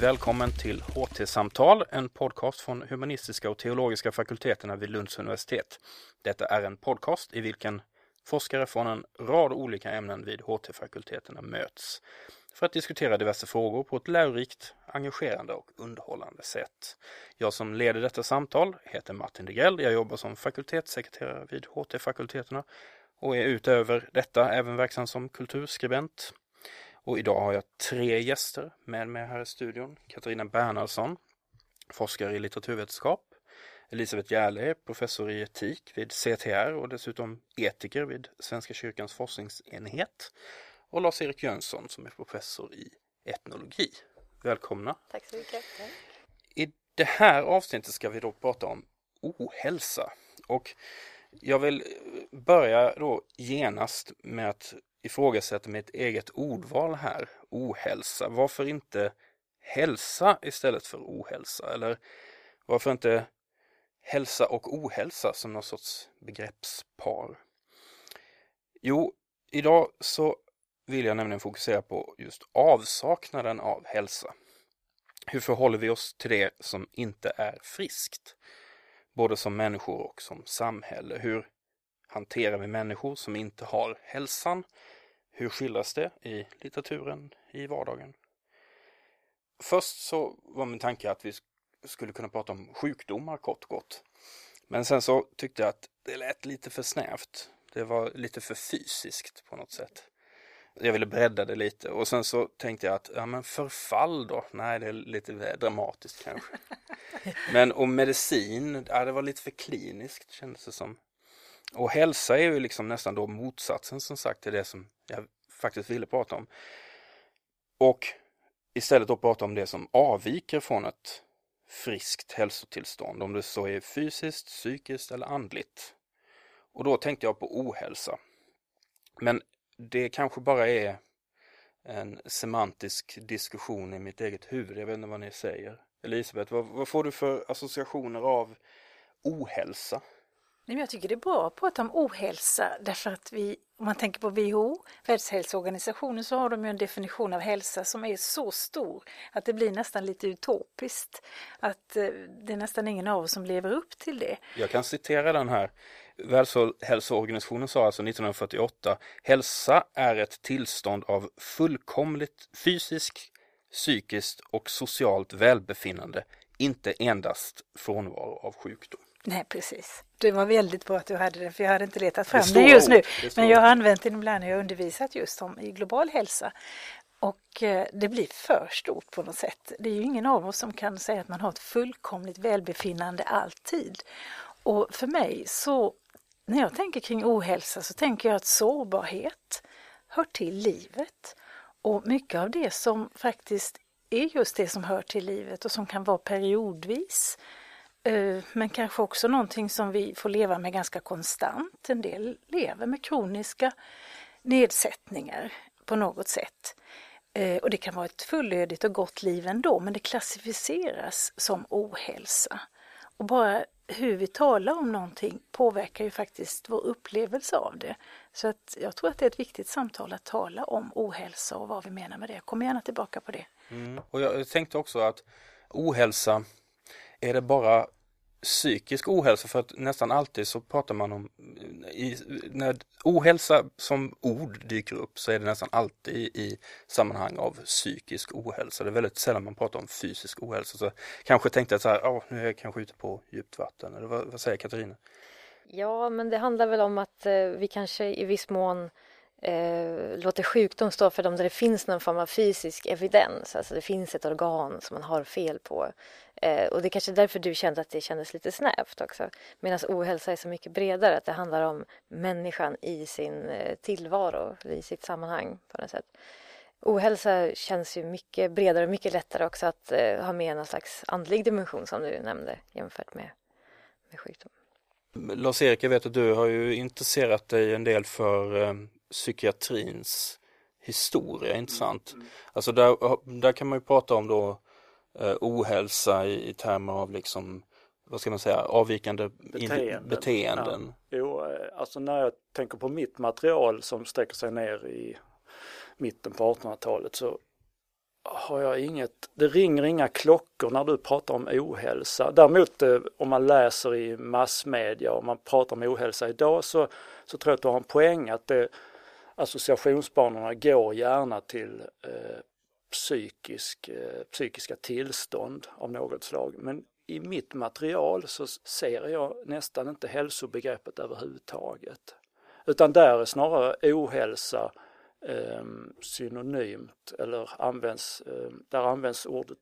Välkommen till HT-samtal, en podcast från humanistiska och teologiska fakulteterna vid Lunds universitet. Detta är en podcast i vilken forskare från en rad olika ämnen vid HT-fakulteterna möts för att diskutera diverse frågor på ett lärorikt, engagerande och underhållande sätt. Jag som leder detta samtal heter Martin Degrell. Jag jobbar som fakultetssekreterare vid HT-fakulteterna och är utöver detta även verksam som kulturskribent. Och idag har jag tre gäster med mig här i studion. Katarina Bernhardsson, forskare i litteraturvetenskap. Elisabeth Järle, professor i etik vid CTR och dessutom etiker vid Svenska kyrkans forskningsenhet. Och Lars-Erik Jönsson som är professor i etnologi. Välkomna! Tack så mycket! I det här avsnittet ska vi då prata om ohälsa. Och jag vill börja då genast med att ifrågasätter mitt eget ordval här, ohälsa. Varför inte hälsa istället för ohälsa? Eller varför inte hälsa och ohälsa som någon sorts begreppspar? Jo, idag så vill jag nämligen fokusera på just avsaknaden av hälsa. Hur förhåller vi oss till det som inte är friskt? Både som människor och som samhälle. Hur hanterar vi människor som inte har hälsan? Hur skildras det i litteraturen, i vardagen? Först så var min tanke att vi skulle kunna prata om sjukdomar kort och gott. Men sen så tyckte jag att det lät lite för snävt. Det var lite för fysiskt på något sätt. Jag ville bredda det lite och sen så tänkte jag att, ja men förfall då? Nej, det är lite dramatiskt kanske. men och medicin, ja det var lite för kliniskt kändes det som. Och hälsa är ju liksom nästan då motsatsen som sagt till det som jag faktiskt ville prata om. Och istället då prata om det som avviker från ett friskt hälsotillstånd, om det så är fysiskt, psykiskt eller andligt. Och då tänkte jag på ohälsa. Men det kanske bara är en semantisk diskussion i mitt eget huvud. Jag vet inte vad ni säger. Elisabeth, vad, vad får du för associationer av ohälsa? Jag tycker det är bra att prata om ohälsa därför att vi, om man tänker på WHO, Världshälsoorganisationen, så har de ju en definition av hälsa som är så stor att det blir nästan lite utopiskt. Att eh, det är nästan ingen av oss som lever upp till det. Jag kan citera den här. Världshälsoorganisationen sa alltså 1948 Hälsa är ett tillstånd av fullkomligt fysiskt, psykiskt och socialt välbefinnande, inte endast frånvaro av sjukdom. Nej, precis. Det var väldigt bra att du hade det, för jag hade inte letat fram det, det just nu. Det men jag har använt det ibland när jag undervisat just om i global hälsa. Och eh, det blir för stort på något sätt. Det är ju ingen av oss som kan säga att man har ett fullkomligt välbefinnande alltid. Och för mig så, när jag tänker kring ohälsa så tänker jag att sårbarhet hör till livet. Och mycket av det som faktiskt är just det som hör till livet och som kan vara periodvis Eh, men kanske också någonting som vi får leva med ganska konstant. En del lever med kroniska nedsättningar på något sätt. Eh, och det kan vara ett fullödigt och gott liv ändå, men det klassificeras som ohälsa. Och bara hur vi talar om någonting påverkar ju faktiskt vår upplevelse av det. Så att jag tror att det är ett viktigt samtal att tala om ohälsa och vad vi menar med det. Jag kommer gärna tillbaka på det. Mm. Och jag tänkte också att ohälsa är det bara psykisk ohälsa för att nästan alltid så pratar man om i, när ohälsa som ord dyker upp så är det nästan alltid i sammanhang av psykisk ohälsa. Det är väldigt sällan man pratar om fysisk ohälsa. Så kanske tänkte jag så här, oh, nu är jag kanske ute på djupt vatten. Eller vad, vad säger Katarina? Ja, men det handlar väl om att eh, vi kanske i viss mån eh, låter sjukdom stå för dem där det finns någon form av fysisk evidens. Alltså det finns ett organ som man har fel på. Eh, och det är kanske därför du kände att det kändes lite snävt också. Medan ohälsa är så mycket bredare, att det handlar om människan i sin eh, tillvaro, i sitt sammanhang på något sätt. Ohälsa känns ju mycket bredare och mycket lättare också att eh, ha med någon slags andlig dimension som du nämnde jämfört med, med sjukdom. Lars-Erik, jag vet att du har ju intresserat dig en del för eh, psykiatrins historia, inte sant? Mm. Alltså där, där kan man ju prata om då eh, ohälsa i, i termer av liksom vad ska man säga, avvikande beteenden. beteenden. Ja. Jo, eh, alltså när jag tänker på mitt material som sträcker sig ner i mitten på 1800-talet så har jag inget, det ringer inga klockor när du pratar om ohälsa. Däremot eh, om man läser i massmedia och man pratar om ohälsa idag så, så tror jag att du har en poäng att det, associationsbanorna går gärna till eh, psykisk, eh, psykiska tillstånd av något slag. Men i mitt material så ser jag nästan inte hälsobegreppet överhuvudtaget. Utan där är snarare ohälsa eh, synonymt eller används, eh, där används ordet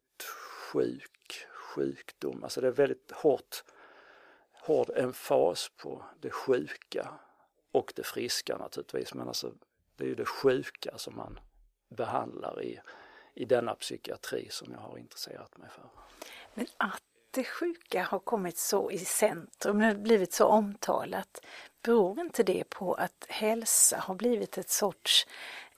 sjuk, sjukdom. Alltså det är väldigt hårt, hård emfas på det sjuka och det friska naturligtvis. Men alltså det är ju det sjuka som man behandlar i, i denna psykiatri som jag har intresserat mig för. Men att det sjuka har kommit så i centrum, det har blivit så omtalat, beror inte det på att hälsa har blivit ett sorts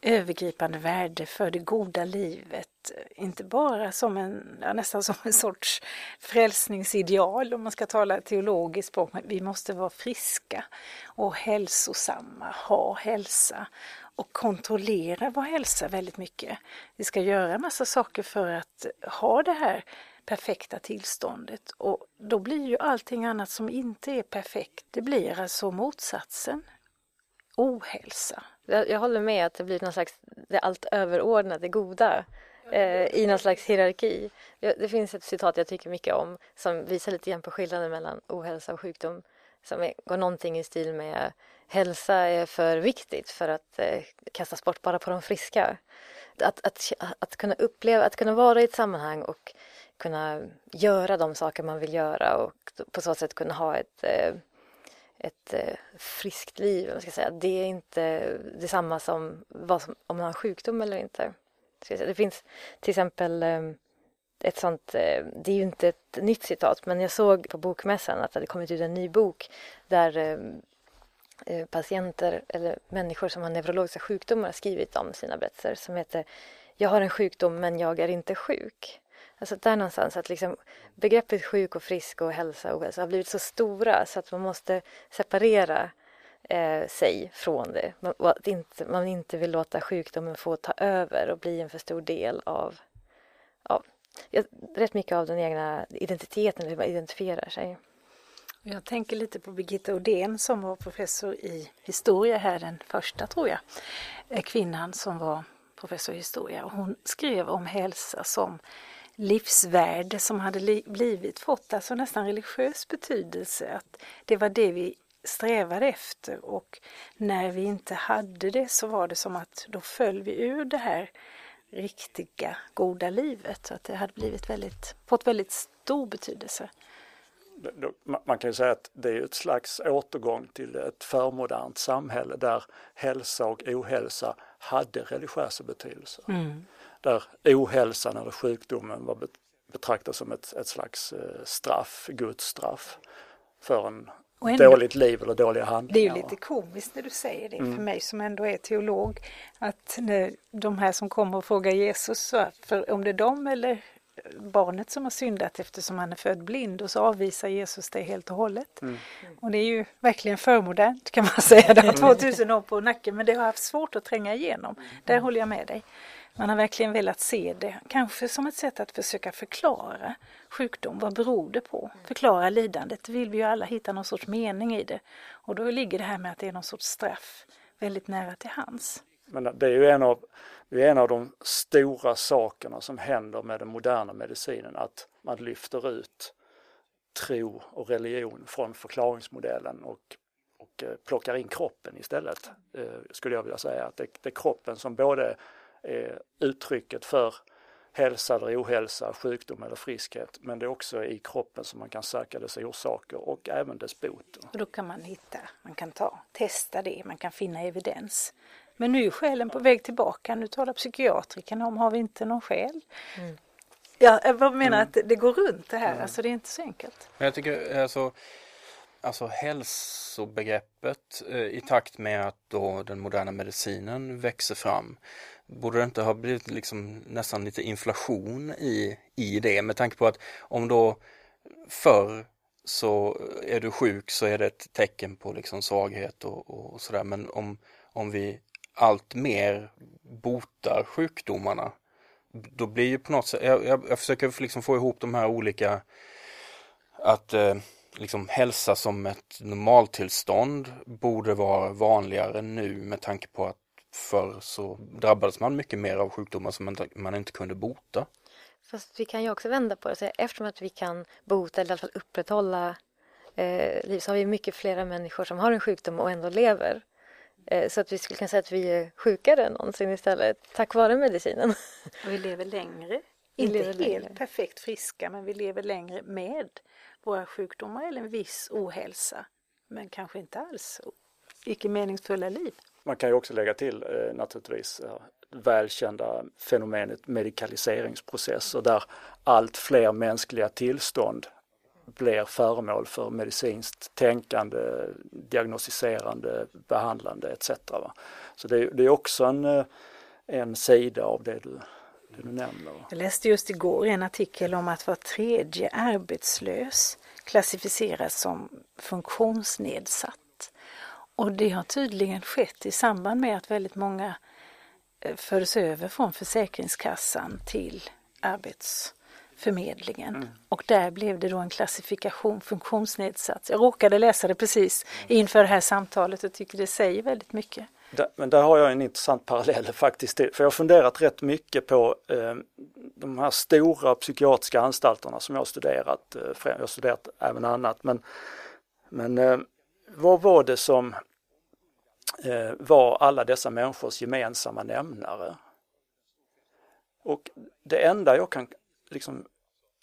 övergripande värde för det goda livet. Inte bara som en, ja, nästan som en sorts frälsningsideal om man ska tala teologiskt språk. Men vi måste vara friska och hälsosamma, ha hälsa och kontrollera vår hälsa väldigt mycket. Vi ska göra massa saker för att ha det här perfekta tillståndet och då blir ju allting annat som inte är perfekt, det blir alltså motsatsen. Ohälsa. Jag, jag håller med att det blir någon slags det allt överordnade goda eh, i någon slags hierarki. Det finns ett citat jag tycker mycket om som visar lite grann på skillnaden mellan ohälsa och sjukdom som är, går någonting i stil med hälsa är för viktigt för att eh, kastas bort bara på de friska. Att, att, att kunna uppleva, att kunna vara i ett sammanhang och kunna göra de saker man vill göra och på så sätt kunna ha ett, eh, ett eh, friskt liv, man ska säga. det är inte detsamma som, som om man har sjukdom eller inte. Det finns till exempel eh, ett sånt, eh, det är ju inte ett nytt citat, men jag såg på bokmässan att det hade kommit ut en ny bok där eh, Eh, patienter eller människor som har neurologiska sjukdomar har skrivit om sina berättelser som heter Jag har en sjukdom men jag är inte sjuk. Alltså där någonstans att liksom begreppet sjuk och frisk och hälsa och ohälsa har blivit så stora så att man måste separera eh, sig från det. Man, att inte, man inte vill låta sjukdomen få ta över och bli en för stor del av, av ja, rätt mycket av den egna identiteten, hur man identifierar sig. Jag tänker lite på Birgitta Odén som var professor i historia här, den första tror jag, eh, kvinnan som var professor i historia. hon skrev om hälsa som livsvärde som hade blivit fått alltså nästan religiös betydelse. Att det var det vi strävade efter och när vi inte hade det så var det som att då föll vi ur det här riktiga goda livet. Så att det hade blivit väldigt, fått väldigt stor betydelse. Man kan ju säga att det är ett slags återgång till ett förmodernt samhälle där hälsa och ohälsa hade religiösa betydelser. Mm där ohälsan eller sjukdomen var betraktas som ett, ett slags eh, straff, Guds straff för en ändå, dåligt liv eller dåliga handlingar. Det är ju lite komiskt när du säger det mm. för mig som ändå är teolog att de här som kommer och frågar Jesus för om det är de eller barnet som har syndat eftersom han är född blind och så avvisar Jesus det helt och hållet. Mm. Och det är ju verkligen förmodernt kan man säga, det har 2000 år på nacken men det har haft svårt att tränga igenom. Där håller jag med dig. Man har verkligen velat se det, kanske som ett sätt att försöka förklara sjukdom. Vad beror det på? Förklara lidandet. Det vill vi ju alla hitta någon sorts mening i det. Och då ligger det här med att det är någon sorts straff väldigt nära till hands. Men det är ju en av, det är en av de stora sakerna som händer med den moderna medicinen, att man lyfter ut tro och religion från förklaringsmodellen och, och eh, plockar in kroppen istället, eh, skulle jag vilja säga. Att det, det är kroppen som både är uttrycket för hälsa eller ohälsa, sjukdom eller friskhet. Men det är också i kroppen som man kan söka dess orsaker och även dess bot. Och då kan man hitta, man kan ta, testa det, man kan finna evidens. Men nu är själen på väg tillbaka, nu talar psykiatrikerna om, har vi inte någon själ? Mm. Ja, jag menar mm. att det går runt det här, mm. alltså det är inte så enkelt. Jag tycker alltså alltså hälsobegreppet eh, i takt med att då den moderna medicinen växer fram borde det inte ha blivit liksom nästan lite inflation i, i det med tanke på att om då förr så är du sjuk så är det ett tecken på liksom svaghet och, och sådär men om, om vi allt mer botar sjukdomarna då blir ju på något sätt, jag, jag, jag försöker liksom få ihop de här olika, att eh, liksom hälsa som ett normaltillstånd borde vara vanligare nu med tanke på att förr så drabbades man mycket mer av sjukdomar som man, man inte kunde bota. Fast vi kan ju också vända på det och säga eftersom att vi kan bota eller i alla fall upprätthålla eh, liv så har vi mycket flera människor som har en sjukdom och ändå lever. Eh, så att vi skulle kunna säga att vi är sjukare än någonsin istället tack vare medicinen. Och vi lever längre. Vi Inte lever helt längre. perfekt friska men vi lever längre med våra sjukdomar eller en viss ohälsa. Men kanske inte alls icke meningsfulla liv. Man kan ju också lägga till eh, naturligtvis eh, välkända fenomenet medikaliseringsprocesser där allt fler mänskliga tillstånd blir föremål för medicinskt tänkande, diagnostiserande, behandlande etc. Så det, det är också en, eh, en sida av det du, det du nämner. Jag läste just igår en artikel om att var tredje arbetslös klassificeras som funktionsnedsatt. Och det har tydligen skett i samband med att väldigt många eh, fördes över från Försäkringskassan till arbets... Arbetsförmedlingen. Mm. Och där blev det då en klassifikation funktionsnedsatt. Jag råkade läsa det precis inför det här samtalet och tycker det säger väldigt mycket. Men där har jag en intressant parallell faktiskt. För jag har funderat rätt mycket på eh, de här stora psykiatriska anstalterna som jag har studerat. Eh, jag har studerat även annat men, men eh, vad var det som var alla dessa människors gemensamma nämnare? Och det enda jag kan liksom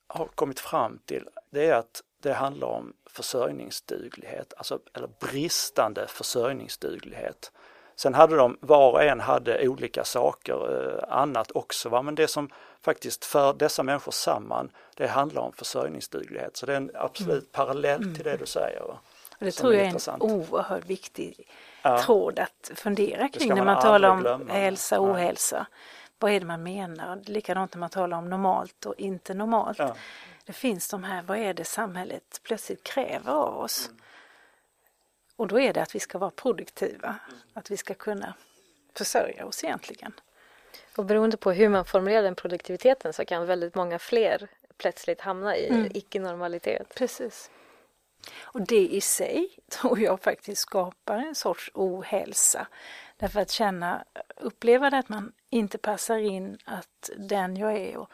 ha kommit fram till det är att det handlar om försörjningsduglighet, alltså eller bristande försörjningsduglighet. Sen hade de, var och en hade olika saker, eh, annat också, va? men det som faktiskt för dessa människor samman, det handlar om försörjningsduglighet. Så det är en absolut mm. parallell till det du säger. Va? Och det tror jag är en oerhört viktig ja. tråd att fundera kring när man talar om glömma. hälsa och ohälsa. Vad är det man menar? Likadant när man talar om normalt och inte normalt. Ja. Det finns de här, vad är det samhället plötsligt kräver av oss? Mm. Och då är det att vi ska vara produktiva, att vi ska kunna försörja oss egentligen. Och beroende på hur man formulerar den produktiviteten så kan väldigt många fler plötsligt hamna i mm. icke-normalitet. Precis. Och det i sig tror jag faktiskt skapar en sorts ohälsa. Därför att känna, uppleva det att man inte passar in, att den jag är och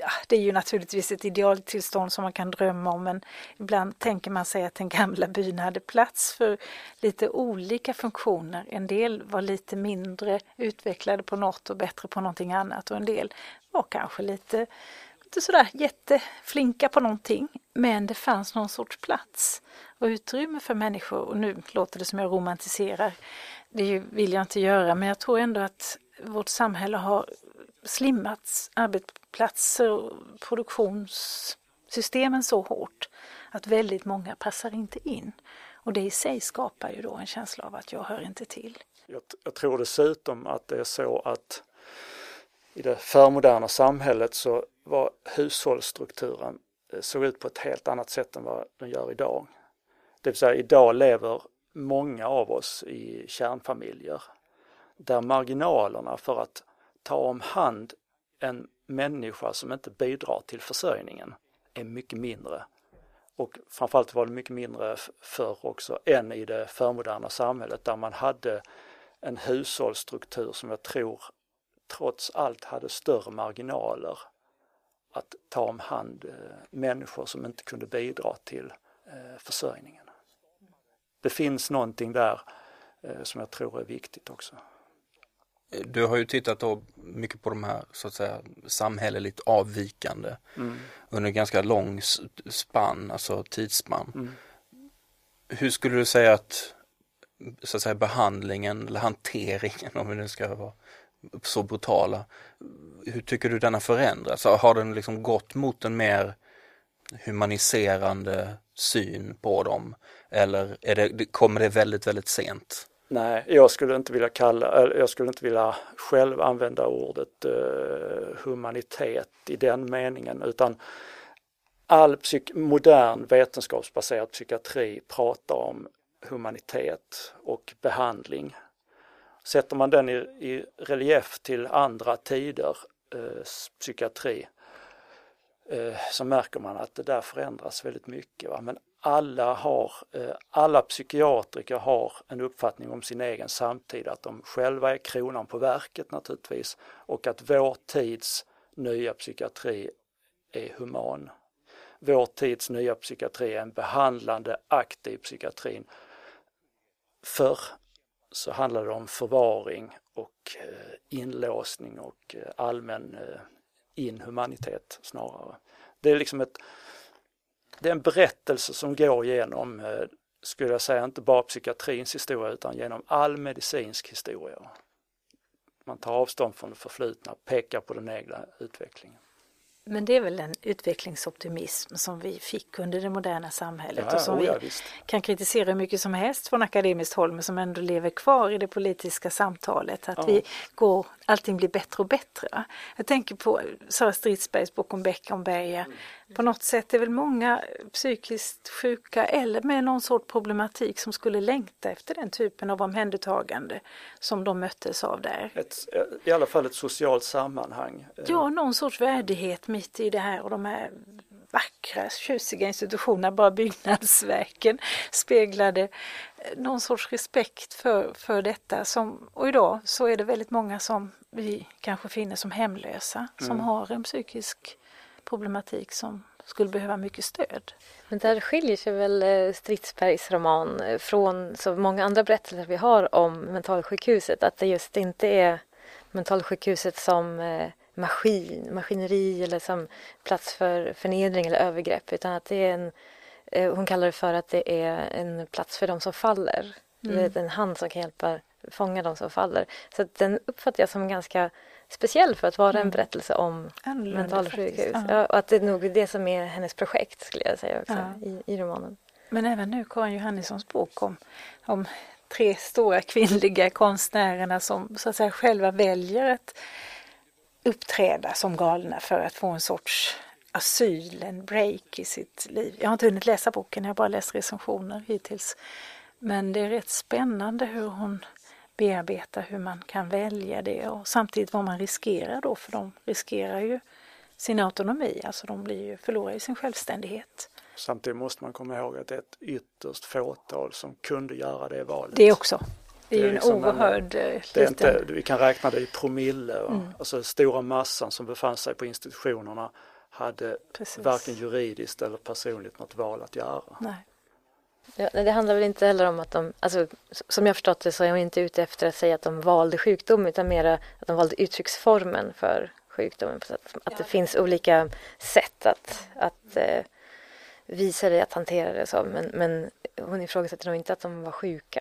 ja, det är ju naturligtvis ett idealtillstånd som man kan drömma om men ibland tänker man sig att den gamla byn hade plats för lite olika funktioner. En del var lite mindre utvecklade på något och bättre på någonting annat och en del var kanske lite inte sådär jätteflinka på någonting, men det fanns någon sorts plats och utrymme för människor. Och nu låter det som jag romantiserar, det vill jag inte göra, men jag tror ändå att vårt samhälle har slimmats, arbetsplatser och produktionssystemen så hårt att väldigt många passar inte in. Och det i sig skapar ju då en känsla av att jag hör inte till. Jag, jag tror dessutom att det är så att i det förmoderna samhället så var hushållsstrukturen eh, såg ut på ett helt annat sätt än vad den gör idag. Det vill säga idag lever många av oss i kärnfamiljer där marginalerna för att ta om hand en människa som inte bidrar till försörjningen är mycket mindre. Och framförallt var det mycket mindre förr också än i det förmoderna samhället där man hade en hushållsstruktur som jag tror trots allt hade större marginaler att ta om hand eh, människor som inte kunde bidra till eh, försörjningen. Det finns någonting där eh, som jag tror är viktigt också. Du har ju tittat då mycket på de här så att säga samhälleligt avvikande mm. under ganska lång spann, alltså tidsspann. Mm. Hur skulle du säga att så att säga behandlingen eller hanteringen om vi nu ska vara så brutala. Hur tycker du den har förändrats? Har den liksom gått mot en mer humaniserande syn på dem? Eller är det, kommer det väldigt, väldigt sent? Nej, jag skulle inte vilja kalla, jag skulle inte vilja själv använda ordet eh, humanitet i den meningen utan all psyk modern vetenskapsbaserad psykiatri pratar om humanitet och behandling Sätter man den i, i relief till andra tider, eh, psykiatri, eh, så märker man att det där förändras väldigt mycket. Va? Men alla, har, eh, alla psykiatriker har en uppfattning om sin egen samtid, att de själva är kronan på verket naturligtvis och att vår tids nya psykiatri är human. Vår tids nya psykiatri är en behandlande, aktiv psykiatrin. Förr så handlar det om förvaring och eh, inlåsning och eh, allmän eh, inhumanitet snarare. Det är liksom ett, det är en berättelse som går genom, skulle jag säga, inte bara psykiatrins historia utan genom all medicinsk historia. Man tar avstånd från det förflutna, pekar på den egna utvecklingen. Men det är väl en utvecklingsoptimism som vi fick under det moderna samhället ja, och som ja, vi visst. kan kritisera hur mycket som helst från akademiskt håll men som ändå lever kvar i det politiska samtalet. Att Ja. vi går, allting blir bättre och bättre. Jag tänker på Sara Stridsbergs bok om Beckomberga. På något sätt är väl många psykiskt sjuka eller med någon sorts problematik som skulle längta efter den typen av omhändertagande som de möttes av där. Ett, I alla fall ett socialt sammanhang. Ja, någon sorts värdighet mitt i det här och de här vackra, tjusiga institutionerna, bara byggnadsverken speglade eh, någon sorts respekt för, för detta. Som, och idag så är det väldigt många som vi kanske finner som hemlösa, som har en psykisk problematik som skulle behöva mycket stöd. Men där skiljer sig väl eh, Stridsbergs roman eh, från så många andra berättelser vi har om mentalsjukhuset. Att det just inte är mentalsjukhuset som eh, maskin, maskineri eller som plats för förnedring eller övergrepp. Utan att det är en, hon kallar det för att det är en plats för de som faller. Mm. Eller en hand som kan hjälpa fånga de som faller. Så den uppfattar jag som ganska speciell för att vara en Mm. berättelse om Annorlunda mentalsjukhus. Ja, och att det är nog det som är hennes projekt skulle jag säga också Ja. i, i romanen. Men även nu Karin Johannissons bok om, om tre stora kvinnliga konstnärerna som så att säga själva väljer att uppträda som galna för att få en sorts asyl, en break i sitt liv. Jag har inte hunnit läsa boken, jag har bara läst recensioner hittills. Men det är rätt spännande hur hon bearbetar hur man kan välja det och samtidigt vad man riskerar då för de riskerar ju sin autonomi, alltså de blir ju, förlorar ju sin självständighet. Samtidigt måste man komma ihåg att det är ett ytterst fåtal som kunde göra det valet. Det också. Det är ju en liksom oerhörd eh, liten... inte, vi kan räkna det i promille. Mm. Alltså stora massan som befann sig på institutionerna hade Precis. varken juridiskt eller personligt något val att göra. Nej. Ja, nej, det handlar väl inte heller om att de, alltså, som jag förstått det så är hon inte ute efter att säga att de valde sjukdom utan mera att de valde uttrycksformen för sjukdomen. Att, att det finns olika sätt att, att eh, visa det, att hantera det så. Men, men hon ifrågasätter nog inte att de var sjuka.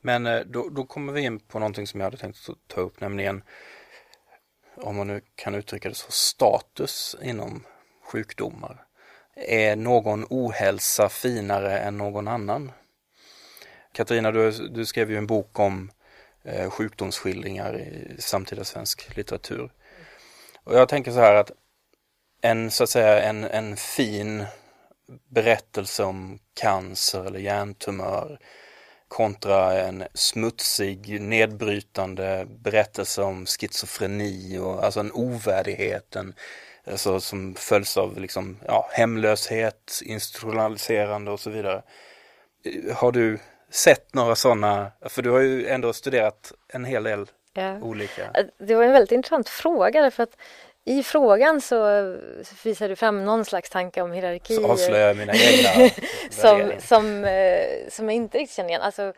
Men eh, då, då kommer vi in på någonting som jag hade tänkt att ta upp, nämligen om man nu kan uttrycka det så, status inom sjukdomar. Är någon ohälsa finare än någon annan? Katarina, du, du skrev ju en bok om eh, sjukdomsskildringar i samtida svensk litteratur. Och jag tänker så här att en, så att säga, en, en fin berättelse om cancer eller hjärntumör kontra en smutsig, nedbrytande berättelse om schizofreni och alltså en ovärdighet, en, alltså, som följs av liksom, ja, hemlöshet, institutionaliserande och så vidare. Eh, Har du sett några sådana, för du har ju ändå studerat en hel del Ja. olika. Det var en väldigt intressant fråga därför att i frågan så visar du fram någon slags tanke om hierarki. Så avslöjar jag mina egna som, som, eh, som jag inte riktigt känner igen. Alltså,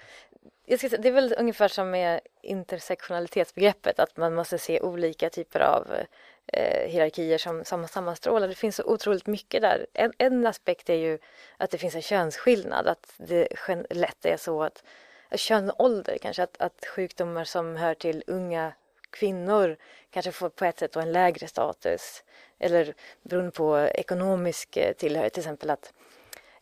jag ska säga, det är väl ungefär som med intersektionalitetsbegreppet, att man måste se olika typer av eh, hierarkier som, som sammanstrålar. Det finns så otroligt mycket där. En, en aspekt är ju att det finns en könsskillnad, att det lätt är så att kön och ålder kanske, att, att sjukdomar som hör till unga kvinnor kanske får på ett sätt en lägre status. Eller beroende på ekonomisk eh, tillhörighet, till exempel att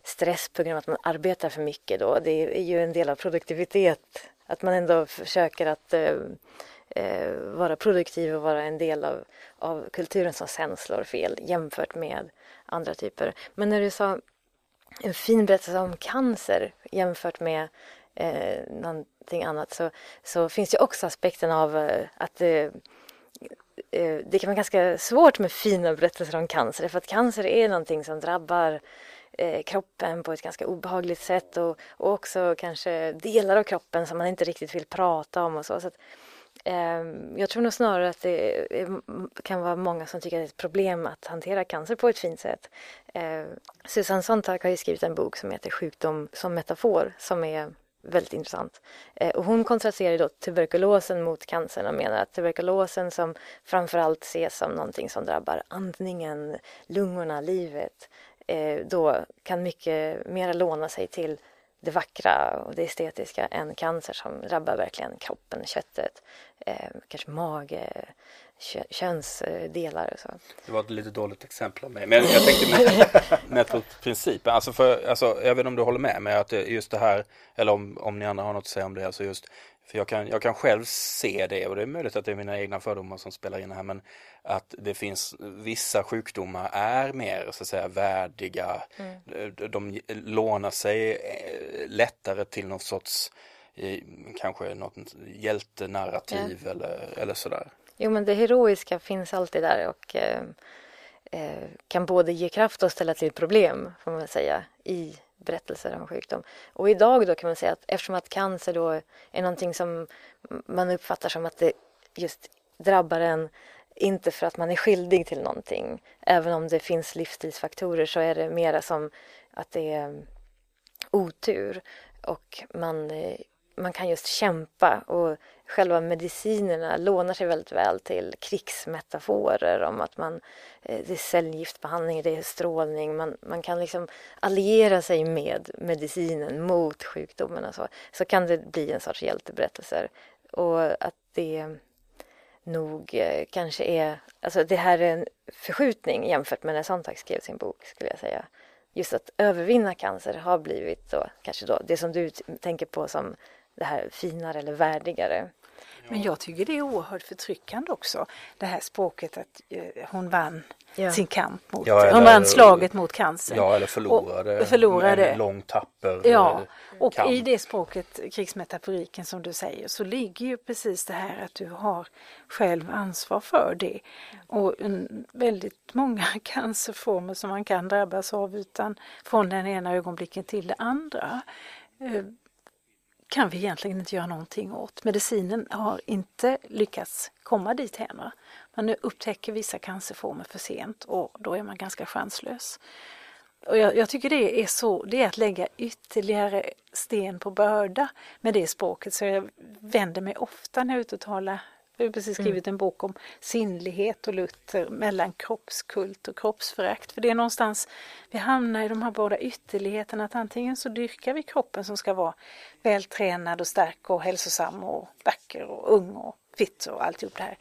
stress på grund av att man arbetar för mycket då. Det är ju en del av produktivitet. Att man ändå försöker att eh, eh, vara produktiv och vara en del av, av kulturen som sen slår fel jämfört med andra typer. Men när du sa en fin berättelse om cancer jämfört med eh, någonting annat så, så finns det också aspekten av eh, att eh, eh, det kan vara ganska svårt med fina berättelser om cancer för att cancer är någonting som drabbar eh, kroppen på ett ganska obehagligt sätt och, och också kanske delar av kroppen som man inte riktigt vill prata om och så. så att, eh, Ehm, jag tror nog snarare att det kan vara många som tycker att det är ett problem att hantera cancer på ett fint sätt. Susan Susanne Sontag har ju skrivit en bok som heter Sjukdom som metafor som är väldigt intressant. Ehm, och hon kontrasterar då tuberkulosen mot cancern och menar att tuberkulosen som framförallt ses som någonting som drabbar andningen, lungorna, livet då kan mycket mer låna sig till det vackra och det estetiska än cancer som drabbar verkligen kroppen, köttet, eh, kanske mage, kö könsdelar och så. Det var ett lite dåligt exempel av mig, men jag tänkte med, med principen, alltså, för, alltså jag vet inte om du håller med mig att just det här, eller om, om ni andra har något att säga om det, alltså just för jag kan, jag kan själv se det och det är möjligt att det är mina egna fördomar som spelar in här men att det finns vissa sjukdomar är mer så att säga värdiga. Mm. De lånar sig eh, lättare till något sorts kanske något hjältenarrativ ja. eller, eller sådär. Jo men det heroiska finns alltid där och eh, eh, kan både ge kraft och ställa till problem får man säga i berättelser om sjukdom. Och idag då kan man säga att eftersom att cancer då är någonting som man uppfattar som att det just drabbar en inte för att man är skyldig till någonting. Även om det finns livsstilsfaktorer så är det mera som att det är otur och man, eh, man kan just kämpa och själva medicinerna lånar sig väldigt väl till krigsmetaforer om att man, eh, det är cellgiftbehandling, det är strålning, man, man kan liksom alliera sig med medicinen mot sjukdomen och så. Så kan det bli en sorts hjälteberättelser. Och att det nog eh, kanske är, alltså det här är en förskjutning jämfört med när Sontag skrev sin bok skulle jag säga. Just att övervinna cancer har blivit då kanske då det som du tänker på som det här finare eller värdigare. Men jag tycker det är oerhört förtryckande också. Det här språket att eh, hon vann ja. sin kamp mot, ja, eller, hon vann slaget mot cancer. Ja, eller förlorade, och, förlorade. en lång tapper Ja, och kamp. i det språket, krigsmetaforiken som du säger, så ligger ju precis det här att du har själv ansvar för det. Och en, väldigt många cancerformer som man kan drabbas av utan från den ena ögonblicken till det andra eh, kan vi egentligen inte göra någonting åt. Medicinen har inte lyckats komma dit än. Man upptäcker vissa cancerformer för sent och då är man ganska chanslös. Och jag, jag, tycker det är så, det är att lägga ytterligare sten på börda med det språket så jag vänder mig ofta när jag är ute och talar jag har precis mm. skrivit en bok om sinnlighet och Luther mellan kroppskult och kroppsförakt. För det är någonstans, vi hamnar i de här båda ytterligheterna att antingen så dyrkar vi kroppen som ska vara vältränad och stark och hälsosam och vacker och ung och fitt och alltihop det här.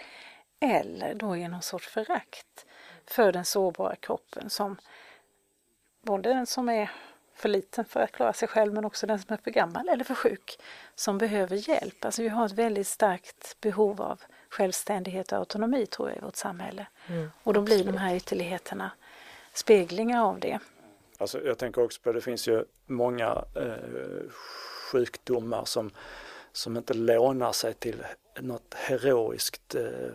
Eller då är någon sorts förakt för den sårbara kroppen som både den som är för liten för att klara sig själv men också den som är för gammal eller för sjuk som behöver hjälp. Alltså vi har ett väldigt starkt behov av självständighet och autonomi tror jag i vårt samhälle. Mm, och då blir de här ytterligheterna speglingar av det. Alltså jag tänker också på det finns ju många eh, sjukdomar som, som inte lånar sig till något heroiskt eh, eh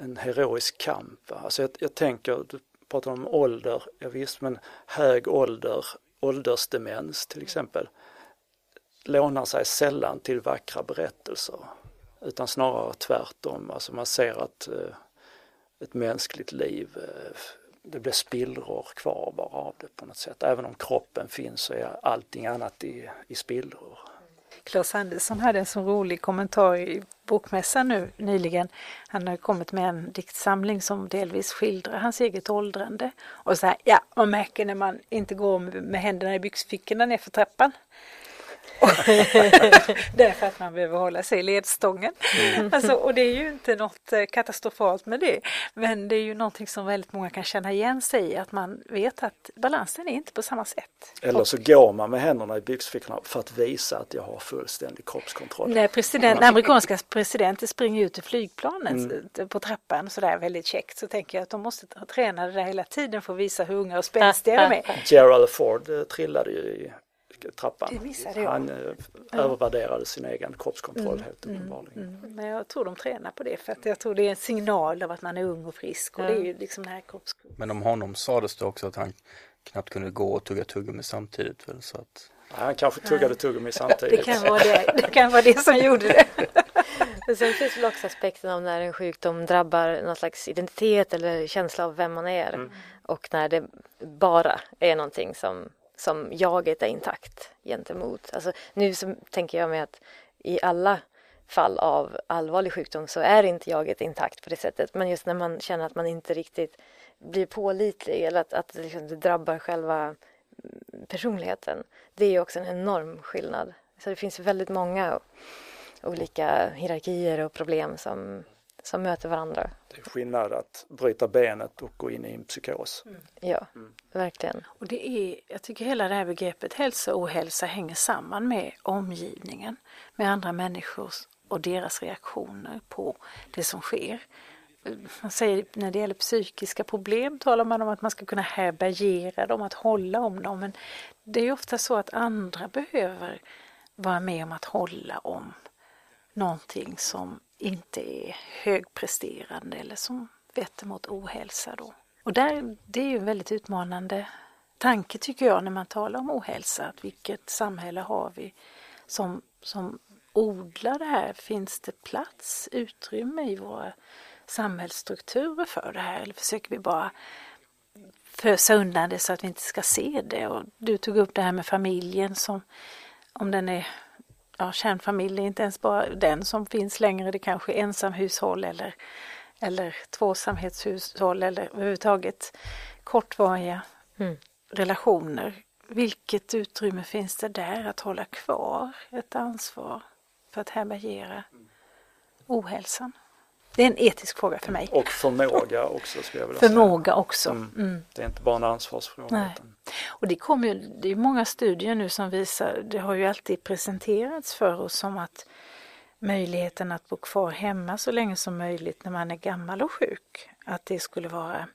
en heroisk kamp. Alltså jag, jag tänker, du pratar om ålder, ja, visst men hög ålder, åldersdemens till exempel, lånar sig sällan till vackra berättelser utan snarare tvärtom. Alltså man ser att eh, ett mänskligt liv, eh, det blir spillror kvar bara av det på något sätt. Även om kroppen finns så är allting annat i, i spillror. Claes Andersson hade en så rolig kommentar i bokmässan nu nyligen. Han har kommit med en diktsamling som delvis skildrar hans eget åldrande. Och så här, ja, man märker när man inte går med händerna i byxfickorna nerför trappan. Därför att man behöver hålla sig i ledstången. Mm. Alltså, och det är ju inte något eh, katastrofalt med det. Men det är ju någonting som väldigt många kan känna igen sig i. Att man vet att balansen är inte på samma sätt. Eller så går man med händerna i byxfickorna för att visa att jag har fullständig kroppskontroll. När, president, när amerikanska presidenter springer ut i flygplanet mm. på trappan sådär väldigt käckt så tänker jag att de måste träna det där hela tiden för att visa hur unga och spänstiga de är. Gerald Ford eh, trillade ju i trappan. Han eh, övervärderade sin egen kroppskontroll helt uppenbarligen. Mm, men jag tror de tränar på det för att jag tror det är en signal av att man är ung och frisk och det är ju liksom den här kroppskontrollen. Men om honom sades det också att han knappt kunde gå och tugga tuggummi samtidigt väl så att Han kanske tuggade tuggummi samtidigt. Det kan vara det, det, kan vara det som gjorde det. Men sen finns väl också aspekten om när en sjukdom drabbar någon slags identitet eller känsla av vem man är. Mm. Och när det bara är någonting som, som jaget är intakt gentemot. Alltså, nu så tänker jag mig att i alla fall av allvarlig sjukdom så är inte jaget intakt på det sättet. Men just när man känner att man inte riktigt blir pålitlig eller att, att det, liksom, det drabbar själva personligheten. Det är ju också en enorm skillnad. Så det finns väldigt många olika hierarkier och problem som, som möter varandra. Det är skillnad att bryta benet och gå in i en psykos. Ja, verkligen. Och det är, jag tycker hela det här begreppet hälsa och ohälsa hänger samman med omgivningen, med andra människor och deras reaktioner på det som sker. Man säger när det gäller psykiska problem talar man om att man ska kunna härbärgera dem, att hålla om dem. Men det är ofta så att andra behöver vara med om att hålla om någonting som inte är högpresterande eller som vetter mot ohälsa då. Och där, det är ju en väldigt utmanande tanke tycker jag när man talar om ohälsa. Att vilket samhälle har vi som, som odlar det här? Finns det plats, utrymme i våra samhällsstrukturer för det här? Eller försöker vi bara fösa undan det så att vi inte ska se det? Och du tog upp det här med familjen som om den är ja, kärnfamilj är inte ens bara den som finns längre, det kanske är ensamhushåll eller, eller tvåsamhetshushåll eller överhuvudtaget kortvariga Mm. relationer. Vilket utrymme finns det där att hålla kvar ett ansvar för att härbärgera ohälsan? Det är en etisk fråga för mig. Och förmåga också skulle jag vilja Förmåga också. Mm. Mm. säga. Det är inte bara en ansvarsfråga. Nej. Utan, Och det kommer ju, det är många studier nu som visar, det har ju alltid presenterats för oss som att möjligheten att bo kvar hemma så länge som möjligt när man är gammal och sjuk, att det skulle vara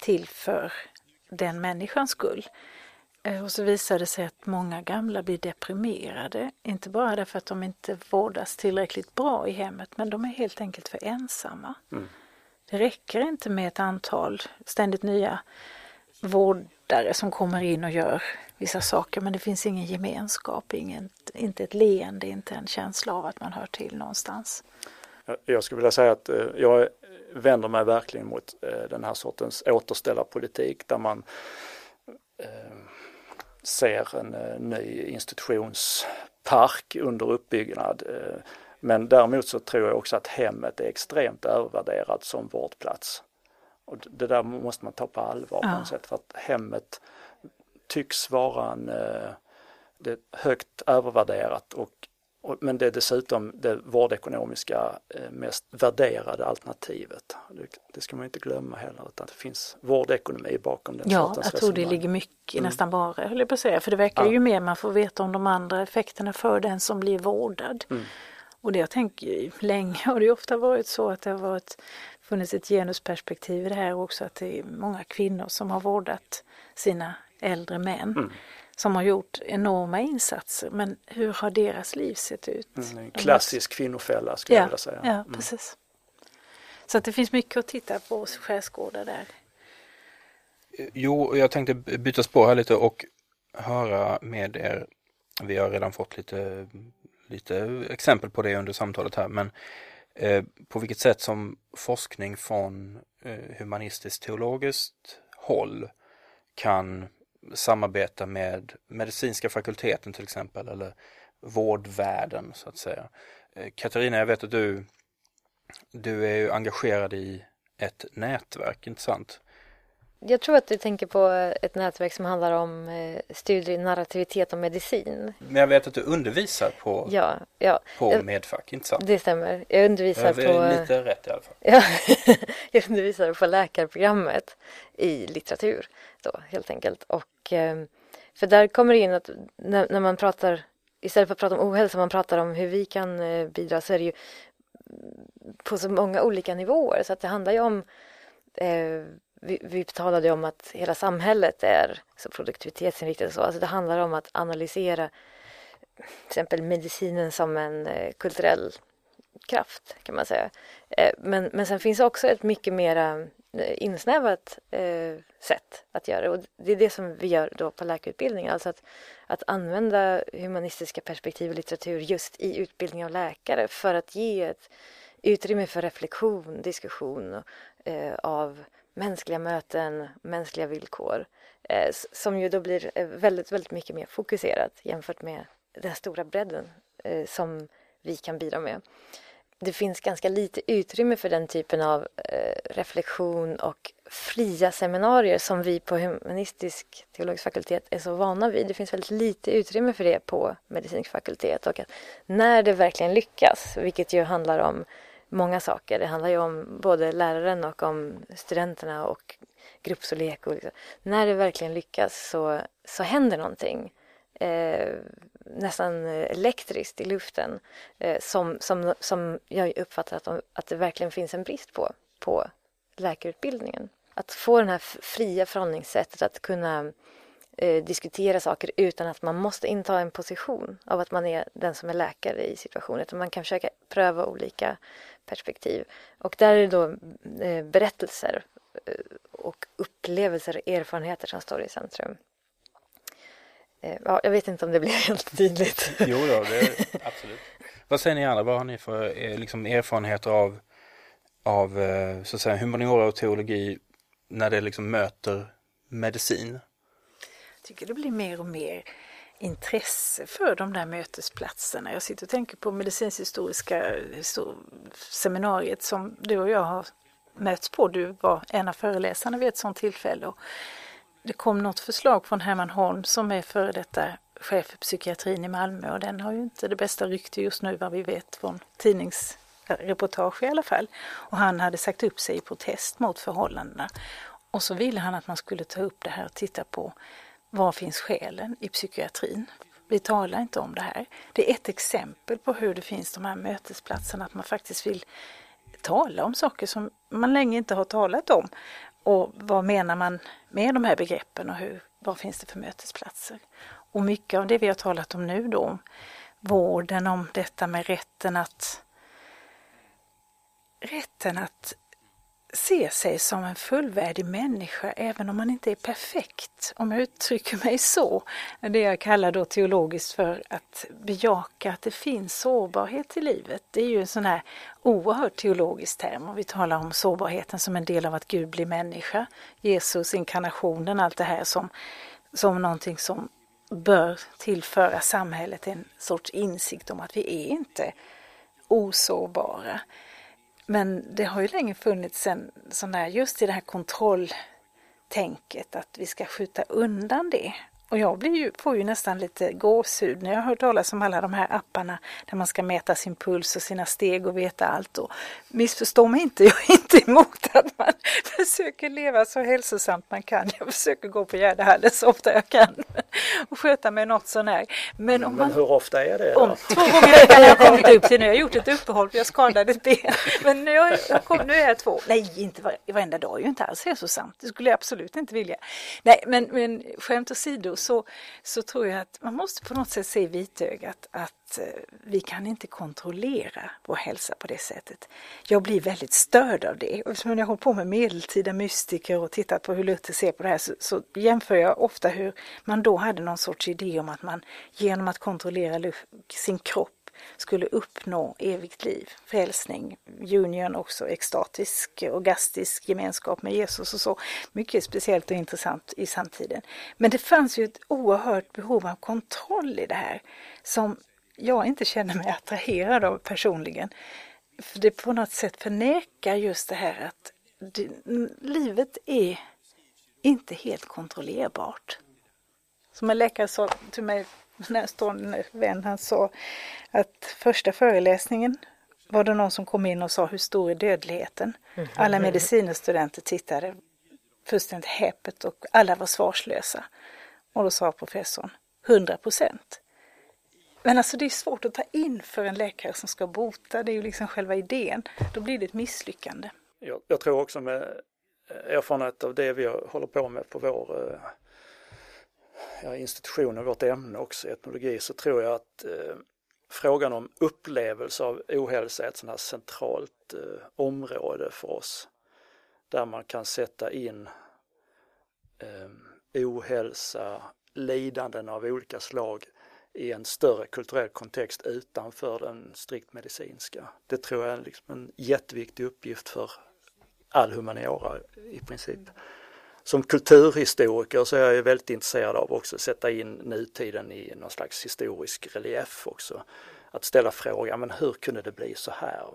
till för den människans skull. Eh, Och så visar det sig att många gamla blir deprimerade, inte bara därför att de inte vårdas tillräckligt bra i hemmet, men de är helt enkelt för ensamma. Det räcker inte med ett antal ständigt nya vårdare som kommer in och gör vissa saker men det finns ingen gemenskap, ingen, inte ett leende, inte en känsla av att man hör till någonstans. Jag- skulle vilja säga att eh, jag vänder mig verkligen mot eh, den här sortens återställarpolitik där man ser en eh, ny institutionspark under uppbyggnad. eh, Men däremot så tror jag också att hemmet är extremt övervärderat som vårdplats. Och det där måste man ta på allvar på Ja. något sätt för att hemmet tycks vara en, eh, det högt övervärderat och- Men det är dessutom det vårdekonomiska eh, mest värderade alternativet. Det, det ska man inte glömma heller utan det finns vårdekonomi bakom den Ja, jag tror det ligger mycket, Mm. nästan bara, höll jag på att säga. För det verkar Ja. ju mer man får veta om de andra effekterna för den som blir vårdad. Mm. Och det jag tänker länge har det ofta varit så att det har varit, funnits ett genusperspektiv i det här också, att det är många kvinnor som har vårdat sina äldre män. Mm. Som har gjort enorma insatser, men hur har deras liv sett ut? Mm, en klassisk kvinnofälla skulle jag Ja, vilja säga. ja Mm. precis. Så att det finns mycket att titta på och skärskåda där. Jo, jag tänkte byta spår här lite och höra med er. Vi har redan fått lite, lite exempel på det under samtalet här, men eh, på vilket sätt som forskning från eh, humanistiskt teologiskt håll kan samarbeta med medicinska fakulteten till exempel eller vårdvärlden så att säga. Eh, Katarina, jag vet att du, du är ju engagerad i ett nätverk, inte sant? Jag tror att du tänker på ett nätverk som handlar om eh, studier i narrativitet och medicin. Men jag vet att du undervisar på, Ja, ja på jag- Medfack, inte sant? det stämmer. Jag undervisar Jag på... lite rätt i alla fall. Ja, jag undervisar på läkarprogrammet i litteratur då helt enkelt. Och eh, för där kommer det in att när, när man pratar, istället för att prata om ohälsa, man pratar om hur vi kan eh, bidra så är det ju på så många olika nivåer. Så att det handlar ju om eh, vi, vi talade om att hela samhället är så produktivitetsinriktat och så. Alltså det handlar om att analysera till exempel medicinen som en eh, kulturell kraft kan man säga. Eh, men, men sen finns också ett mycket mera eh, insnävat eh, sätt att göra det och det är det som vi gör då på läkarutbildningen. Alltså att, att använda humanistiska perspektiv och litteratur just i utbildning av läkare för att ge ett utrymme för reflektion, diskussion eh, av mänskliga möten, mänskliga villkor eh, som ju då blir eh, väldigt, väldigt mycket mer fokuserat jämfört med den stora bredden eh, som vi kan bidra med. Det finns ganska lite utrymme för den typen av eh, reflektion och fria seminarier som vi på humanistisk teologisk fakultet är så vana vid. Det finns väldigt lite utrymme för det på medicinsk fakultet och att när det verkligen lyckas, vilket ju handlar om många saker. Det handlar ju om både läraren och om studenterna och gruppstorlek. Och liksom. När det verkligen lyckas så, så händer någonting. Eh, nästan elektriskt i luften eh, som, som, som jag uppfattar att, de, att det verkligen finns en brist på på läkarutbildningen. Att få det här fria förhållningssättet att kunna eh, diskutera saker utan att man måste inta en position av att man är den som är läkare i situationen. Utan man kan försöka pröva olika perspektiv. Och där är det då eh, berättelser eh, och upplevelser och erfarenheter som står i centrum. Eh, ja, jag vet inte om det blir helt tydligt. Jo då, det är, absolut. Vad säger ni andra? Vad har ni för liksom, erfarenheter av, av så att säga, humaniora och teologi när det liksom möter medicin? Jag tycker det blir mer och mer intresse för de där mötesplatserna. Jag sitter och tänker på medicinhistoriska seminariet som du och jag har mötts på. Du var en av föreläsarna vid ett sådant tillfälle. Och det kom något förslag från Herman Holm som är före detta chef för psykiatrin i Malmö och den har ju inte det bästa rykte just nu vad vi vet från tidningsreportage i alla fall. Och han hade sagt upp sig i protest mot förhållandena. Och så ville han att man skulle ta upp det här och titta på var finns själen i psykiatrin? Vi talar inte om det här. Det är ett exempel på hur det finns de här mötesplatserna, att man faktiskt vill tala om saker som man länge inte har talat om. Och vad menar man med de här begreppen och hur, vad finns det för mötesplatser? Och mycket av det vi har talat om nu då, vården, om detta med rätten att rätten att se sig som en fullvärdig människa även om man inte är perfekt. Om jag uttrycker mig så, det jag kallar då teologiskt för att bejaka att det finns sårbarhet i livet. Det är ju en sån här oerhört teologisk term och vi talar om sårbarheten som en del av att Gud blir människa. Jesus, inkarnationen, allt det här som, som någonting som bör tillföra samhället en sorts insikt om att vi är inte osårbara. Men det har ju länge funnits en sån där, just i det här kontrolltänket, att vi ska skjuta undan det. Och jag blir ju, får ju nästan lite gåshud när jag hör talas om alla de här apparna där man ska mäta sin puls och sina steg och veta allt. Och missförstå mig inte, jag är inte emot att man försöker leva så hälsosamt man kan. Jag försöker gå på Gärdehallen så ofta jag kan och sköta mig något sånär. Men, om Men hur ofta är det? Om, två gånger i veckan har jag kommit upp till nu. Jag har gjort ett uppehåll för jag skadade ett ben. Men nu, jag, jag kom, nu är jag två. Nej, inte var, varenda dag är ju inte alls hälsosamt. Det skulle jag absolut inte vilja. Nej, men, men skämt åsido så, så tror jag att man måste på något sätt se i vitögat att eh, vi kan inte kontrollera vår hälsa på det sättet. Jag blir väldigt störd av det. Eftersom jag håller på med medeltida mystiker och tittat på hur Luther ser på det här så, så, jämför jag ofta hur man då hade någon sorts idé om att man genom att kontrollera sin kropp skulle uppnå evigt liv, frälsning, union också, extatisk, orgastisk gemenskap med Jesus och så. Mycket speciellt och intressant i samtiden. Men det fanns ju ett oerhört behov av kontroll i det här som jag inte känner mig attraherad av personligen. För det på något sätt förnekar just det här att det, livet är inte helt kontrollerbart. Som en läkare sa till mig närstående vän, han sa att första föreläsningen var det någon som kom in och sa hur stor är dödligheten? Mhm. Alla medicinstudenter tittade fullständigt häpet och alla var svarslösa. Och då sa professorn 100 procent. Men alltså det är svårt att ta in för en läkare som ska bota, det är ju liksom själva idén. Då blir det ett misslyckande. Jag, jag tror också med erfarenhet av det vi håller på med på vår ja, institution och vårt ämne också, etnologi, så tror jag att eh, frågan om upplevelse av ohälsa är ett sådant här centralt eh, område för oss. Där man kan sätta in eh, ohälsa, lidanden av olika slag i en större kulturell kontext utanför den strikt medicinska. Det tror jag är liksom en jätteviktig uppgift för all humaniora i princip. Mm. Som kulturhistoriker så är jag väldigt intresserad av också att sätta in nutiden i någon slags historisk relief också. Att ställa frågan, men hur kunde det bli så här?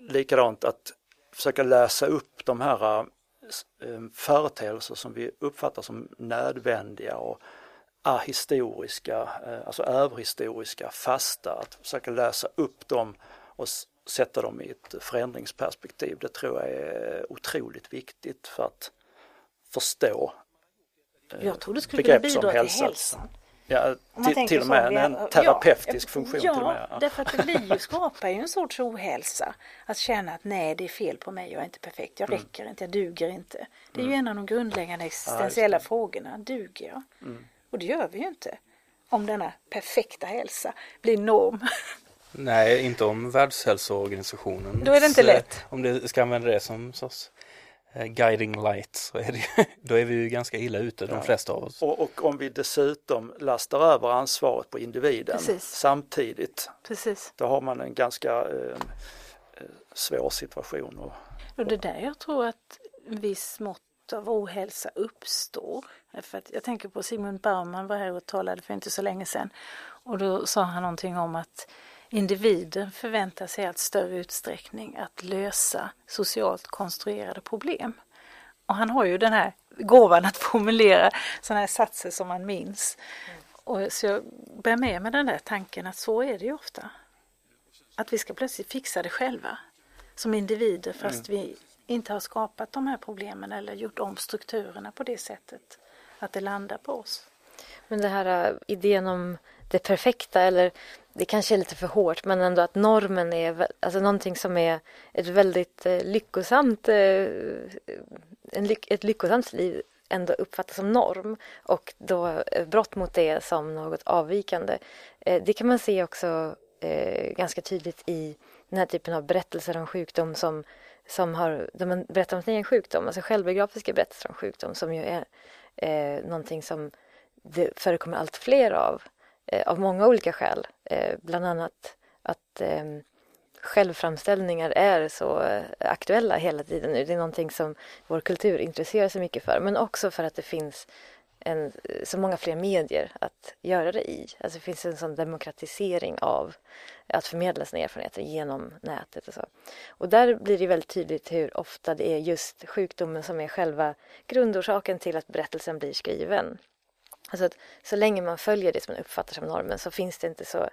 Likadant att försöka läsa upp de här eh, företeelser som vi uppfattar som nödvändiga och ahistoriska, eh, alltså överhistoriska, fasta, att försöka läsa upp dem och sätta dem i ett förändringsperspektiv. Det tror jag är otroligt viktigt för att förstå eh, Jag tror det skulle kunna bidra till hälsan. Ja, till, till och med en terapeutisk ja, funktion. Ja, till och med. ja. därför att det blir ju, skapar ju en sorts ohälsa. Att känna att nej, det är fel på mig, jag är inte perfekt, jag mm. räcker inte, jag duger inte. Det är mm. ju en av de grundläggande existentiella ja, frågorna, duger jag? Mm. Och det gör vi ju inte. Om denna perfekta hälsa blir norm. Nej, inte om Världshälsoorganisationen. Då är det inte lätt. Om det ska använda det som Eh, guiding light så är det, då är vi ju ganska illa ute de ja. flesta av oss. Och, och, om vi dessutom lastar över ansvaret på individen Precis. samtidigt. Precis. Då har man en ganska eh, eh svår situation. Och, och det är där jag tror att viss mått av ohälsa uppstår. För att jag tänker på Sigmund Bauman var här och talade för inte så länge sedan. Och då sa han någonting om att Individen förväntar sig allt större utsträckning att lösa socialt konstruerade problem. Och han har ju den här gåvan att formulera sådana här satser som man minns. Och så jag bär med mig den där tanken att så är det ju ofta. Att vi ska plötsligt fixa det själva som individer fast mm. vi inte har skapat de här problemen eller gjort om strukturerna på det sättet att det landar på oss. Men det här äh, idén om det perfekta eller det kanske är lite för hårt men ändå att normen är alltså någonting som är ett väldigt eh, lyckosamt eh, ett lyckosamt liv ändå uppfattas som norm och då eh, brott mot det som något avvikande. Det kan man se också ganska tydligt i den här typen av berättelser om sjukdom som, som har, där man berättar om sin egen sjukdom, alltså självbiografiska berättelser om sjukdom som ju är eh, någonting som det förekommer allt fler av Eh, av många olika skäl. Eh, bland annat att ehm, självframställningar är så eh, aktuella hela tiden nu. Det är någonting som vår kultur intresserar sig mycket för. Men också för att det finns en, så många fler medier att göra det i. Alltså det finns en sån demokratisering av att förmedla sina erfarenheter genom nätet och så. Och där blir det väldigt tydligt hur ofta det är just sjukdomen som är själva grundorsaken till att berättelsen blir skriven. Alltså att så länge man följer det som man uppfattar som normen så finns det inte så,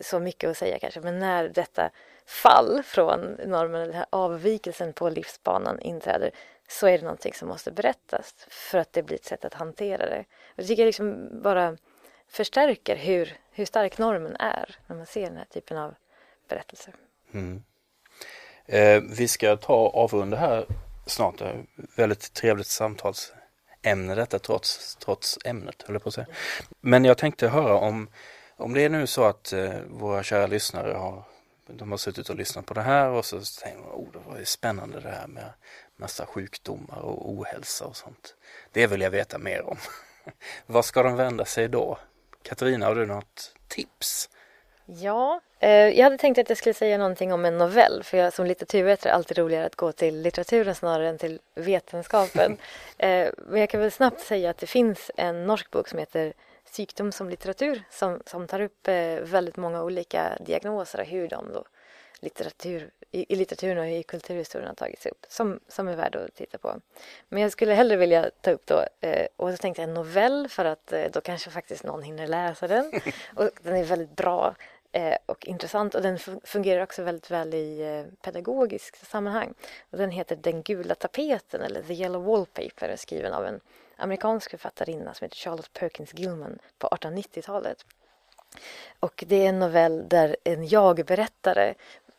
så mycket att säga kanske. Men när detta fall från normen, den här avvikelsen på livsbanan inträder så är det någonting som måste berättas för att det blir ett sätt att hantera det. Och det tycker jag liksom bara förstärker hur, hur stark normen är när man ser den här typen av berättelser. Mm. Eh, vi ska ta avrunda här snart. Väldigt trevligt samtals ämne detta trots, trots ämnet, höll jag på att säga. Men jag tänkte höra om, om det är nu så att eh, våra kära lyssnare har, de har suttit och lyssnat på det här och så tänker man, oh det var ju spännande det här med massa sjukdomar och ohälsa och sånt. Det vill jag veta mer om. Vad ska de vända sig då? Katarina, har du något tips? Ja, jag hade tänkt att jag skulle säga någonting om en novell för jag som litteraturvetare är alltid roligare att gå till litteraturen snarare än till vetenskapen. eh, men jag kan väl snabbt säga att det finns en norsk bok som heter Sjukdom som litteratur som, som tar upp eh, väldigt många olika diagnoser och hur de då litteratur, i, i litteraturen och i kulturhistorien har tagits upp som, som är värd att titta på. Men jag skulle hellre vilja ta upp då, eh, och så tänkte jag en novell för att eh, då kanske faktiskt någon hinner läsa den. Och den är väldigt bra eh, och intressant och den fungerar också väldigt väl i eh, pedagogiskt sammanhang. Och den heter Den gula tapeten eller The Yellow Wallpaper skriven av en amerikansk författarinna som heter Charlotte Perkins Gilman på 1890-talet. Och det är en novell där en jag-berättare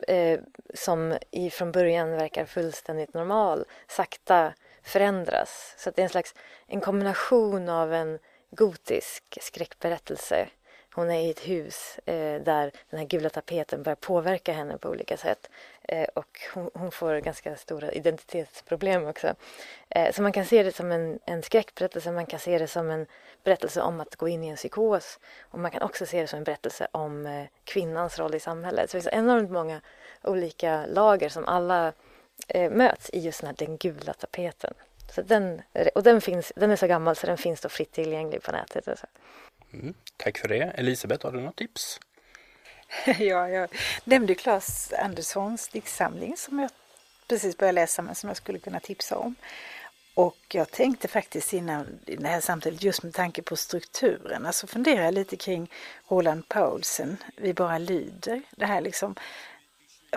eh, som i, från början verkar fullständigt normal sakta förändras. Så det är en slags en kombination av en gotisk skräckberättelse hon är i ett hus eh, där den här gula tapeten börjar påverka henne på olika sätt. Eh, och hon, hon, får ganska stora identitetsproblem också. Eh, så man kan se det som en, en skräckberättelse, man kan se det som en berättelse om att gå in i en psykos. Och man kan också se det som en berättelse om eh, kvinnans roll i samhället. Så det finns enormt många olika lager som alla eh, möts i just den här den gula tapeten. Så den, och den, finns, den är så gammal så den finns då fritt tillgänglig på nätet. Mm, tack för det. Elisabeth, har du något tips? ja, jag nämnde Claes Anderssons diktsamling som jag precis började läsa men som jag skulle kunna tipsa om. Och jag tänkte faktiskt innan det här samtalet just med tanke på strukturen, alltså fundera lite kring Roland Paulsen, Vi bara lyder. Det här liksom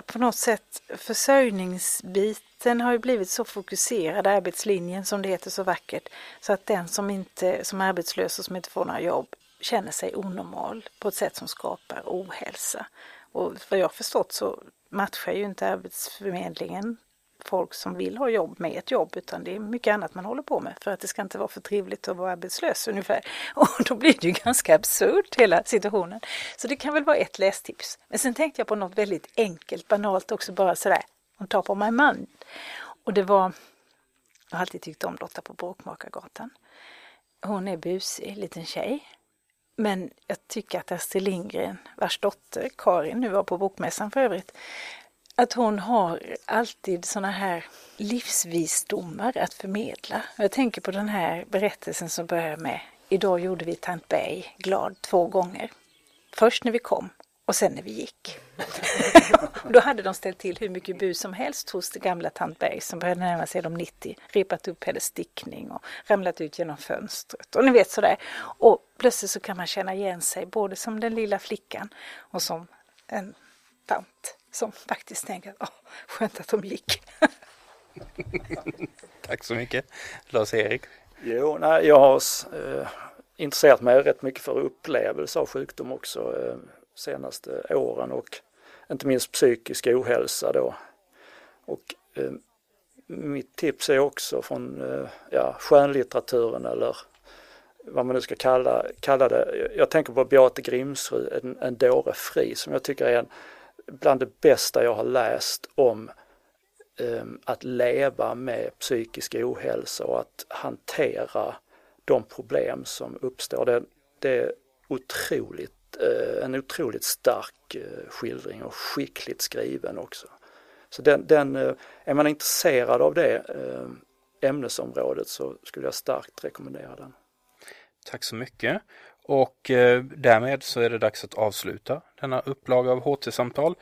på något sätt försörjningsbiten har ju blivit så fokuserad, arbetslinjen som det heter så vackert, så att den som inte som är arbetslös och som inte får några jobb känner sig onormal på ett sätt som skapar ohälsa. Och vad jag förstått så matchar ju inte Arbetsförmedlingen folk som vill ha jobb med ett jobb utan det är mycket annat man håller på med för att det ska inte vara för trevligt att vara arbetslös ungefär. Och då blir det ju ganska absurt hela situationen. Så det kan väl vara ett lästips. Men sen tänkte jag på något väldigt enkelt, banalt också bara sådär, on top of my mind. Och det var, jag har alltid tyckt om Lotta på Bråkmakargatan. Hon är busig, liten tjej. Men jag tycker att Astrid Lindgren, vars dotter Karin nu var på Bokmässan för övrigt, att hon har alltid sådana här livsvisdomar att förmedla. Jag tänker på den här berättelsen som börjar med Idag gjorde vi tant Berg glad två gånger. Först när vi kom och sen när vi gick. då hade de ställt till hur mycket bus som helst hos det gamla tant Berg som började närma sig de 90, repat upp hennes stickning och ramlat ut genom fönstret. Och ni vet sådär. Och plötsligt så kan man känna igen sig både som den lilla flickan och som en tant som faktiskt tänker att skönt att de gick. Tack så mycket. Lars-Erik? Jo, nej, jag har eh, intresserat mig rätt mycket för upplevelse av sjukdom också eh, senaste åren och inte minst psykisk ohälsa då. Och eh, mitt tips är också från eh, ja, skönlitteraturen eller vad man nu ska kalla, kalla det. Jag tänker på Beate Grimsrud, en, en dåre fri, som jag tycker är en, bland det bästa jag har läst om eh, att leva med psykisk ohälsa och att hantera de problem som uppstår. Det, det är otroligt, Eh, en otroligt stark eh, skildring och skickligt skriven också. Så den, den eh, är man intresserad av det ämnesområdet så skulle jag starkt rekommendera den. Tack så mycket. Och därmed så är det dags att avsluta denna upplaga av HT-samtal.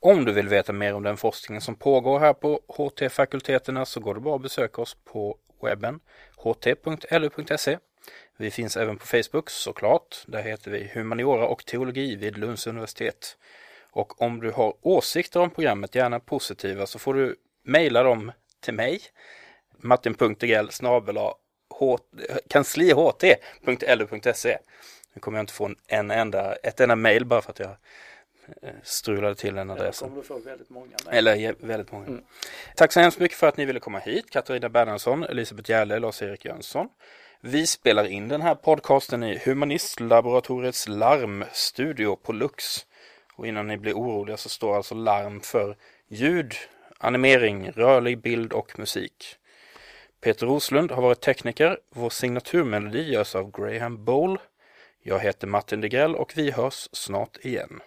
Om du vill veta mer om den forskningen som pågår här på HT-fakulteterna så går det bra att besöka oss på webben ht.lu.se. Vi finns även på Facebook såklart. Där heter vi Humaniora och teologi vid Lunds universitet. Och om du har åsikter om programmet, gärna positiva, så får du mejla dem till mig martin.degrell kansliht.lu.se. Nu kommer jag inte få en enda, ett enda mail bara för att jag eh, strulade till den adressen. Kommer du få väldigt många. Eller väldigt många. Mm. Tack så hemskt mycket för att ni ville komma hit. Katarina Bernhardsson, Elisabeth Järle, Lars-Erik Jönsson. Vi spelar in den här podcasten i Humanistlaboratoriets larmstudio på Lux. Och innan ni blir oroliga så står alltså larm för ljud, animering, rörlig bild och musik. Peter Roslund har varit tekniker. Vår signaturmelodi görs av Graham Bowl. Jag heter Martin Degrell och vi hörs snart igen.